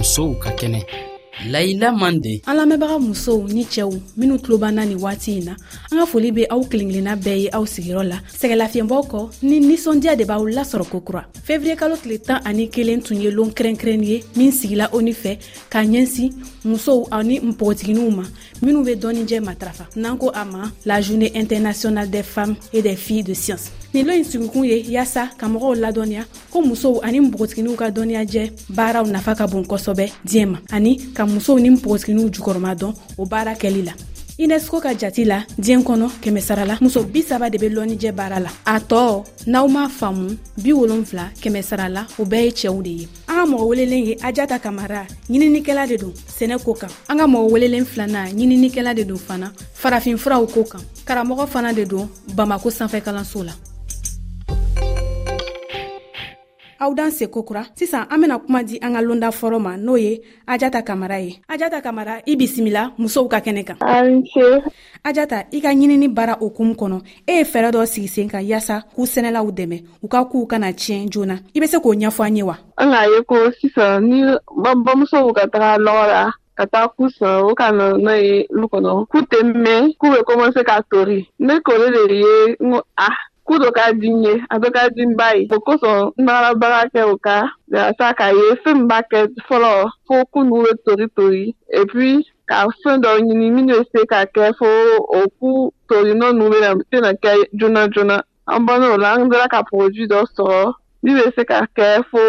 musow ka kɛnɛ layila mande an lamɛnbaga musow ni cɛw minnu tulo banna nin waati in na an ka foli be aw kelen kelenna bɛɛ ye aw sigiyɔrɔ la sɛgɛlafiɲɛbɔw kɔ ni ninsɔndiya de b'aw lasɔrɔ kokura fevriye kalo tile tan ani kelen tun ye lon kɛrɛnkɛrɛnni ye min sigila oni fɛ ka ɲɛsin musow ani npogotiginiw ma minw be dɔɔnijɛ matarafa n'an ko a ma la journée internationale des femmes et des filles de science nin lo in sigikun ye yaasa ka mɔgɔw ladɔnniya ko musow ani npogotiginiw ka dɔnniyajɛ baaraw nafa ka bon kosɔbɛ diɲɛ ma ani ka musow ni npogotiginiw jukɔrɔma dɔn o baara kɛli la unesco ka jati la diɲɛ kɔnɔ kɛmɛ sarala muso bi saba de bɛ lɔnnijɛ baara la a tɔɔ n'aw m'a faamu bi wolonfila kɛmɛ sarala o bɛɛ ye cɛw de ye an ka mɔgɔ welelen ye ajata kamara ɲininikɛla de don sɛnɛ ko kan an ka mɔgɔ welelen filana ɲininikɛla de don fana farafinfuraw ko kan karamɔgɔ fana de don bamako sanfɛ kalanso la aw dan se kokura sisan an bena kuma di an ka londa fɔrɔ ma n'o ye ajata kamara ye ajata kamara i bisimila musow ka kɛnɛ kan ajata i ka ɲinini bara okumu kɔnɔ e ye fɛɛrɛ dɔ sigi sen kan yaasa k'u sɛnɛlaw dɛmɛ u ka k'u kana tiɲɛ joona i be se k'o ɲɛfɔ an ye wa an k'a ye ko sisan ni bamusow ka taga nɔgɔ la ka taa ku sɔn o ka na n'o ye lu kɔnɔ ku tɛ mɛn k'u bɛ kɔmanse ka tori ne kore de ye n ko a ku dɔ ka di n ye a bɛ ka di n ba ye o kosɔn n baarabaga kɛ o ka yasa k'a ye fɛn min b'a kɛ fɔlɔ fo ku n'u bɛ tori tori et puis ka fɛn dɔ ɲini min bɛ se ka kɛ fo o ku torinɔ n'u bɛ na tɛna kɛ joona joona An ban nou la, an do la ka prodwi do so, li ve se ka kè fo,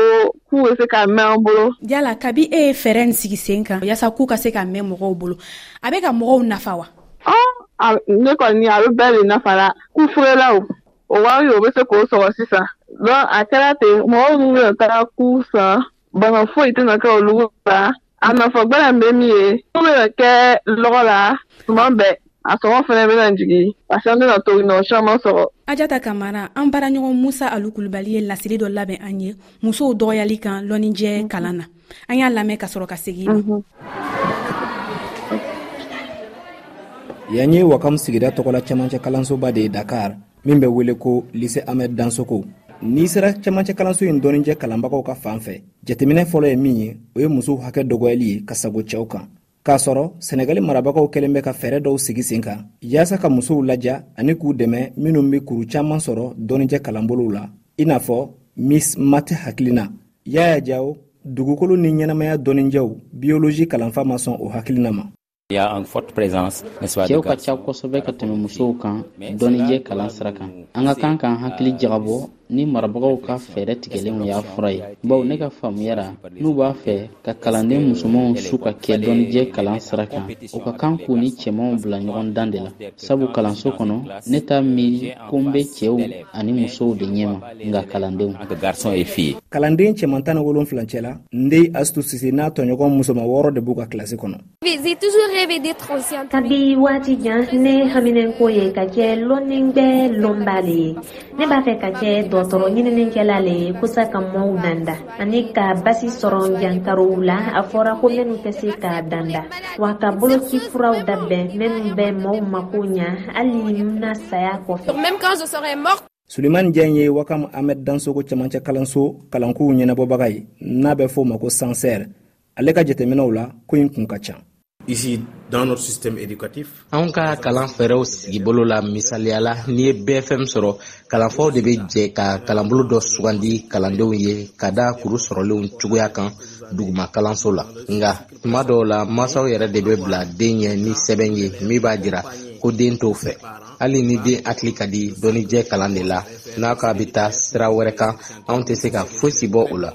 kou ve se ka mè an bolo. Yala, kabi e fere n sigi sen kan, yasa kou ka se ka mè mou ou bolo, a be ka mou ou nafa wa? An, a, ne kon ni a be beli nafa la, kou fre la ou, ou a yo ve se kou so wa si sa. Don, a kè la te, mou ou nou ve an ta la kou sa, Bana foyi tɛna kɛ olu la a nafa bɛ min ye u bɛ kɛ dɔgɔ la tuma bɛɛ a sɔrɔ fana bɛ jigin a bɛna to caman sɔrɔ ajata ka mara an baara ɲɔgɔn musa ali kulubali ye lasiri dɔ labɛn an ye musow dɔgɔyali kan lɔnjɛ kalan na an y'a lamɛn ka sɔrɔ ka segin yan ye wakam sigida tɔgɔla cɛmancɛ kalansoba de ye dakar min bɛ wele ko lise amɛ dansoko n'i sera cɛmancɛ kalanso in dɔɔninjɛ kalanbagaw ka fan fɛ jateminɛ fɔlɔ ye min ye o ye musow hakɛ dɔgɔyali ye ka sago cɛw kan k'a sɔrɔ sɛnɛgali marabagaw kɛlen bɛ ka fɛɛrɛ dɔw sigi sen kan yaasa ka musow laja ani k'u dɛmɛ minnu bɛ kuru caman sɔrɔ dɔɔninjɛ kalanbolow la i n'a fɔ miss mate hakilina yaya jawo dugukolo ni ɲɛnamaya dɔɔninjɛw biyolozi kalanfa ma sɔn o hakilina ma y'an forte présence cɛw ka ca kosɛbɛ ka tɛmɛ musow kan dɔnnijɛ kalan sira kan an ka kan k'an hakili jagabɔ ni marabagaw ka fɛɛrɛ tigɛlenw y'a fura ye baw ne ka faamuya ra n'u b'a fɛ ka kalanden musomanw su ka kɛ dɔnnijɛ kalan sira kan u ka kan k'u ni cɛmanw bila ɲɔgɔn dan de la sabu kalanso kɔnɔ ne t'a miiri ko n bɛ cɛw ani musow de ɲɛma nka kalandenw kalanden cɛman tan ni wolonfila cɛla n de astu sise n'a tɔɲɔgɔn musoman wɔɔrɔ de b'u ka kilasi kɔnɔ J'ai toujours rêvé d'être aussi Kabi waati jan ne haminɛko ye ka kɛ lɔnninkɛ lɔnba de ye ne b'a fɛ ka kɛ dɔgɔtɔrɔ ɲininikɛla le ye kosa ka mɔɔw danda ani ka basi sɔrɔ jankarow la a fɔra ko minnu tɛ se ka danda wa ka boloci furaw dabɛn minnu bɛ mɔɔw mako ɲa hali na saya kɔfɛ sulemani jɛn ye wakamu ahmed dansogo cɛmancɛ kalanso kalankow ɲɛnabɔbaga ye n'a bɛ fɔ o ma ko sansɛr ale ka jateminɛw la ko in kun ka ca ici dans notre système éducatif. Anw ka kalan fɛɛrɛw sigi bolo la misaliyala n'i ye BFM sɔrɔ kalanfaw de bɛ jɛ ka kalanbolo dɔ sugandi kalandenw ye ka da kuru sɔrɔlenw cogoya kan duguma kalanso la nka tuma dɔw la masaw yɛrɛ de bɛ bila den ɲɛ ni sɛbɛn ye min b'a jira ko den t'o fɛ hali ni den hakili ka di dɔnnijɛ kalan de la n'a ko a bɛ taa sira wɛrɛ kan anw tɛ se ka fosi bɔ o la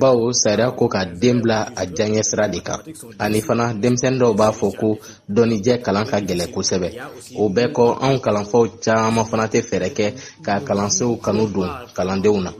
bawo sariya ko ka den bila a diyaɲɛ sira de kan ani fana denmisɛni dɔw b'a fɔ ko dɔnnijɛ kalan ka gɛlɛ kosɛbɛ o bɛɛ kɔ anw kalanfaw caman fana tɛ fɛɛrɛ kɛ ka kalansew kanu don kalandenw na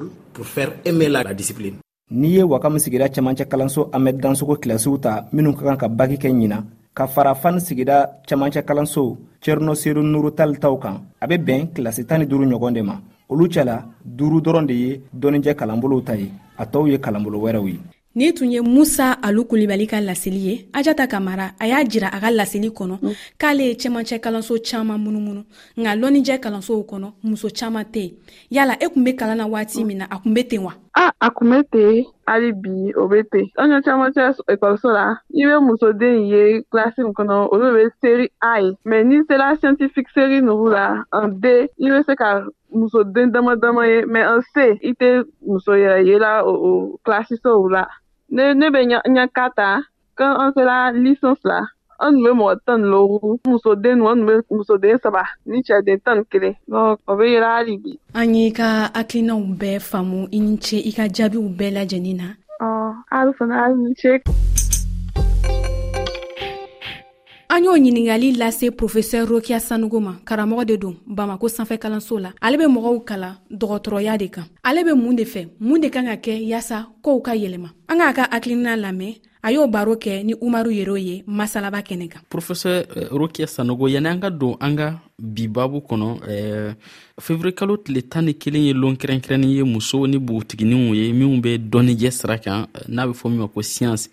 n'i ye wakamu sigira cɛmancɛ kalanso amɛd dansogo kilasiw ta minnu ka kan ka baki kɛ ɲina ka fara fan sigida cɛmancɛ kalanso cɛrno seru nuru talitaw kan a bɛ bɛn kilasi tan ni duuru ɲɔgɔn de ma olu cɛla duuru dɔrɔn de ye dɔnnijɛ kalanbolow ta ye a tɔw ye kalanbolo wɛrɛw ye Ni tun ye Musa Alu Kulibali ka laseli ye, Ajata Kamara a y'a jira a ka laseli kɔnɔ mm. k'ale ye cɛmancɛ kalanso caman munumunu, nka lɔnnijɛ kalansow kɔnɔ muso caman tɛ yen. Yala e tun bɛ kalan na waati min na, a tun bɛ ten wa? A a tun bɛ ten, hali bi o bɛ ten an ka caman cɛ ekɔliso la i bɛ muso den ye kilasi min kɔnɔ olu bɛ seri a ye mɛ n'i sera scientifique seri ninnu la an de i bɛ se ka muso den dama dama ye mɛ an se i tɛ muso yɛrɛ yela o kilasisow la ne ne bɛ ɲa ka ta kan an sela lisans la an tun bɛ mɔgɔ tan ni wɔɔrɔ musoden ninnu an tun bɛ musoden saba ni cɛden tan ni kelen donc o bɛ yɛlɛ hali bi. an y'i ka hakilinaw bɛɛ faamu i ni ce i ka jaabiw bɛɛ lajɛlen na. ɔ hali fana hali ni ce. an y'o ɲiningaliw lase profesɛr rokiya sanugo ma karamɔgɔ de don bamako sanfɛ kalanso la ale bɛ mɔgɔw kalan dɔgɔtɔrɔya de kan ale bɛ mun de fɛ mun de kan ka kɛ yaasa kow ka yɛlɛma an k'a ka hakilina lamɛn a y'o baro kɛ ni umaru yero ye masalaba kɛnɛ kan profesɛr eh, rokiya sanogo yanni an ka don an ka bi babu kɔnɔ eh, fevrier kalo tile tan ni kelen ye lon kɛrɛnkɛrɛnnin ye muso ni bugutiginiw ye minw bɛ dɔnnijɛ sira kan eh, n'a bɛ fɔ min ma ko siyansi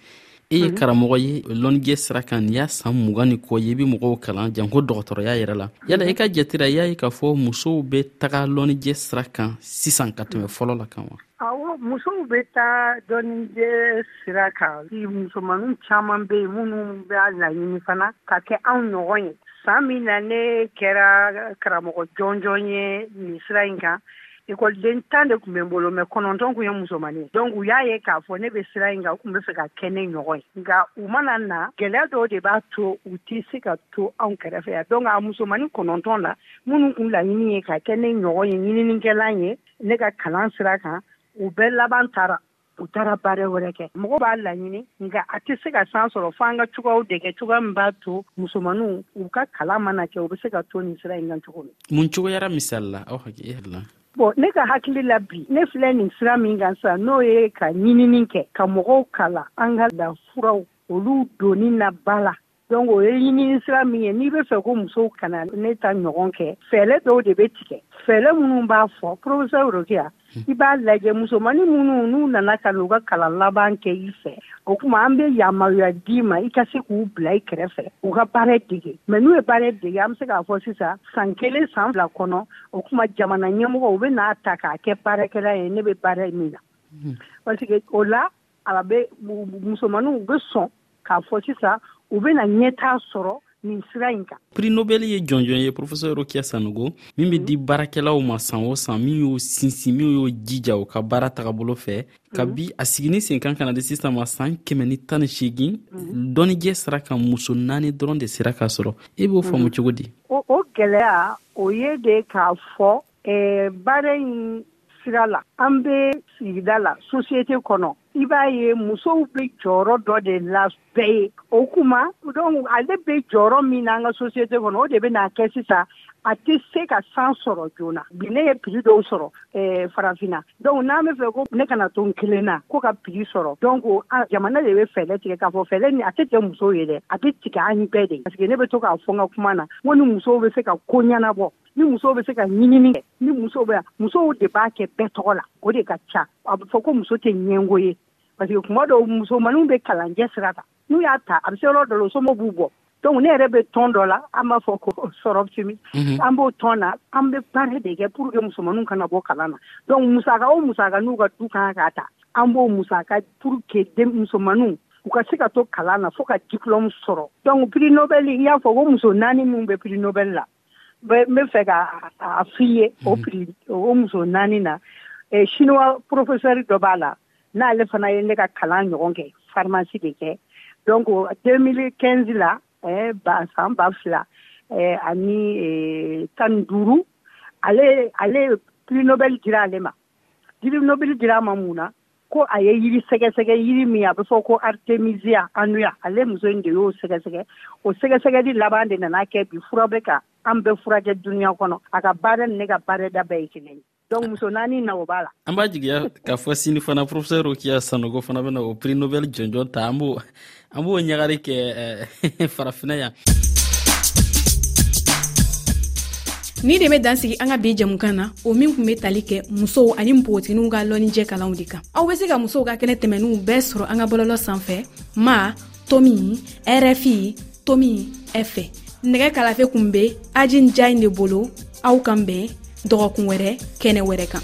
e ye karamɔgɔ ye lɔnnijɛ sira kan nin y'a san mugan ni kɔ ye i bɛ mɔgɔw kalan janko dɔgɔtɔrɔya yɛrɛ la yala i ka jatira y'a ye k'a fɔ musow bɛ taga lɔnnijɛ sira kan sisan ka tɛmɛ fɔlɔ la kan wa awɔ musow bɛ taa dɔnnijɛ sira kan musomanninw caman bɛ yen minnu b'a laɲini fana ka kɛ anw ɲɔgɔn ye san min na ne kɛra karamɔgɔ jɔnjɔn ye nin sira in kan ikɔliden tan de tun bɛ n bolo mɛ kɔnɔntɔn tun ye musomannin ye donc u y'a ye k'a fɔ ne bɛ sira in kan u tun bɛ fɛ ka kɛ ne ɲɔgɔn ye nka u mana na gɛlɛya dɔw de b'a to u tɛ se ka to anw kɛrɛfɛ yan donc a musomannin kɔnɔntɔn na minnu tun laɲini ye ka kɛ ne ɲɔgɔn ye ɲininikɛlan ye ne ka kalan sira kan u bɛɛ laban taara u taara baara wɛrɛ kɛ mɔgɔ b'a laɲini nka a tɛ se ka san sɔrɔ fo an ka cogoyaw de kɛ cogoya min b'a to musomaninw u ka kalan mana kɛ u bɛ se ka to nin sira in kan cogo min mun cogoyara misali la aw hakili la bɔn ne ka hakili la bi ne filɛ nin sira min kan sisan n'o ye ka ɲinini kɛ ka mɔgɔw kalan an ka lafuraw olu doni na ba la Don o ye ɲinin sira min ye n'i bɛ fɛ ko musow kana ne ta ɲɔgɔn kɛ fɛlɛ dɔw de bɛ tigɛ fɛlɛ minnu b'a fɔ porourkisɛroya i b'a lajɛ musomanmani minnu n'u nana ka u ka kalan laban kɛ i fɛ o tuma an bɛ yamaruyaya d'i ma i ka se k'u bila i kɛrɛfɛ u ka baara dege mɛ n'u ye baara dege an bɛ se k'a fɔ sisan san kelen san fila kɔnɔ o tuma jamana ɲɛmɔgɔ u bɛ n'a ta k'a kɛ baarakɛla ye ne bɛ baara in min na o la ala bɛ musomanninw u bɛ sɔn k'a fɔ sisan u bɛna ɲɛtaa sɔrɔ nin sira in kan prix nobel ye jɔnjɔn ye professeur rokiya sanogo min bɛ di baarakɛlaw ma san o san min y'o sinsin min y'o jija u ka baara tagabolo fɛ kabi a sigini senkan kana di sisan ma san kɛmɛ ni tan ni seegin dɔnnijɛ sira kan muso naani dɔrɔn de sira ka sɔrɔ e b'o faamu cogo di o gɛlɛya o ye de k'a fɔ ɛɛ baara in sira la an bɛ sigida la sosiyete kɔnɔ i b'a ye musow bɛ jɔyɔrɔ dɔ de la bɛɛ ye o kuma dɔnku ale bɛ jɔyɔrɔ min na an ka sosiyete kɔnɔ o de bɛ n'a kɛ sisan a tɛ se ka san sɔrɔ joona bi ne ye piri dɔw sɔrɔ eh, farafinna donc n'an bɛ fɛ ko ne kana to n kelen na ko ka piri sɔrɔ donc jamana de bɛ fɛɛrɛ tigɛ k'a fɔ fɛɛrɛ ni a tɛ tigɛ musow ye dɛ a bɛ tigɛ an bɛɛ de parce que ne bɛ to k'a fɔ n ka kuma na ko ni musow bɛ se ka ko ɲɛnabɔ ni muso bɛ se ka ɲinin kɛ ni muso bɛ musow de b'a kɛ bɛɛ tɔgɔ la o de ka ca a bɛ fɔ ko muso tɛ ɲɛgo ye parce que kuma dɔw musomanw bɛ kalankɛ sira ta n'u y'a ta a bɛ se dɔ sobo b'u bɔ dɔnku ne yɛrɛ bɛ tɔn dɔ la an b'a fɔ ko sɔrɔfin an b'o tɔn na an bɛ pan de kɛ pur que musomanw kana bɔ kalan na dɔnku musa o musa n'u ka du kan k'a ta an b'o musa pur que den musomanw u ka se ka to kalan na fo ka dilaw sɔrɔ dɔnku pbi i y'a fɔ ko muso naani minnu bɛ pbi nobali la n bɛ fɛ ka a f'i ye o mhm. prix o muso naani na eh, chinois professeur dɔ b'a la n'ale fana ye ne ka kalan ɲɔgɔn kɛ pharmacie de kɛ donc 2015 la eh, ba san ba fila eh, ani eh, tan ni duuru ale ale prix nobel dira ale ma prix nobel dira a ma mun na ko a ye yiri sɛgɛsɛgɛ yiri min a bɛ fɔ ko artemisia annua ale muso in de y'o sɛgɛsɛgɛ o sɛgɛsɛgɛli laban de nana kɛ bi fura bɛ ka an bɛɛ furakɛ duniya kɔnɔ a ka baara ni ne ka baarada bɛɛ ye kelen ye donc muso naani na o b'a la an b'a jigiya k'a fɔ sini fana professeur rokiya sanogo fana bɛna o prix nobel jɔnjɔn ta an b'o an b'o ɲagari kɛ eh, farafinna yan ni de bɛ dansigi an ka bi jɛmukan na o min tun bɛ tali kɛ musow ani npogotiginiw ka lɔnnijɛ kalanw de kan aw bɛ se ka musow ka kɛnɛ tɛmɛninw bɛɛ sɔrɔ an ka bɔlɔlɔ sanfɛ ma tomi rfi tomi fɛ nɛgɛ kalafe kun be ajin jain de bolo aw kan bɛn dɔgɔkun wɛrɛ kɛnɛ wɛrɛ kan